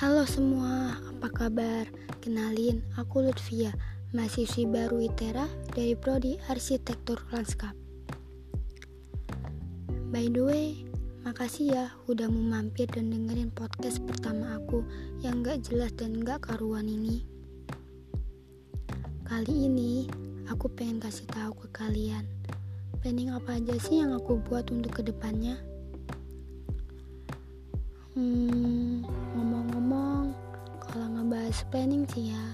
Halo semua, apa kabar? Kenalin, aku Lutfia, mahasiswi baru ITERA dari Prodi Arsitektur Lanskap. By the way, makasih ya udah mau mampir dan dengerin podcast pertama aku yang gak jelas dan gak karuan ini. Kali ini, aku pengen kasih tahu ke kalian, planning apa aja sih yang aku buat untuk ke depannya. Hmm, ngebahas planning sih ya,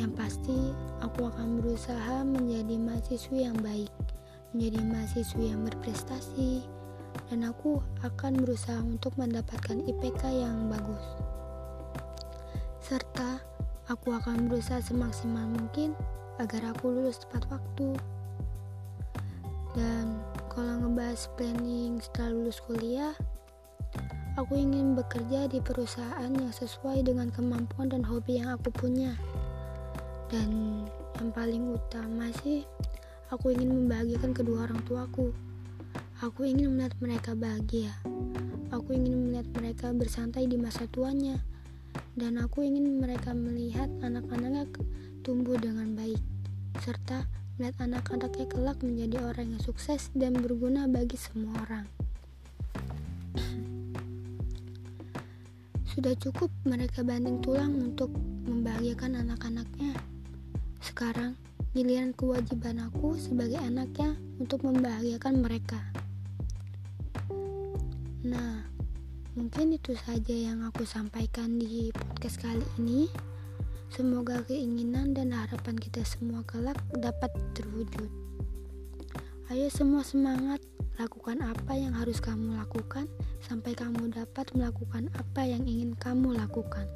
yang pasti aku akan berusaha menjadi mahasiswi yang baik, menjadi mahasiswi yang berprestasi, dan aku akan berusaha untuk mendapatkan IPK yang bagus. Serta aku akan berusaha semaksimal mungkin agar aku lulus tepat waktu. Dan kalau ngebahas planning setelah lulus kuliah, Aku ingin bekerja di perusahaan yang sesuai dengan kemampuan dan hobi yang aku punya. Dan yang paling utama sih, aku ingin membahagiakan kedua orang tuaku. Aku ingin melihat mereka bahagia. Aku ingin melihat mereka bersantai di masa tuanya. Dan aku ingin mereka melihat anak-anaknya tumbuh dengan baik. Serta melihat anak-anaknya kelak menjadi orang yang sukses dan berguna bagi semua orang. Sudah cukup mereka banting tulang untuk membahagiakan anak-anaknya. Sekarang, giliran kewajiban aku sebagai anaknya untuk membahagiakan mereka. Nah, mungkin itu saja yang aku sampaikan di podcast kali ini. Semoga keinginan dan harapan kita semua kelak dapat terwujud. Ayo semua semangat, lakukan apa yang harus kamu lakukan sampai kamu dapat melakukan apa yang ingin kamu lakukan.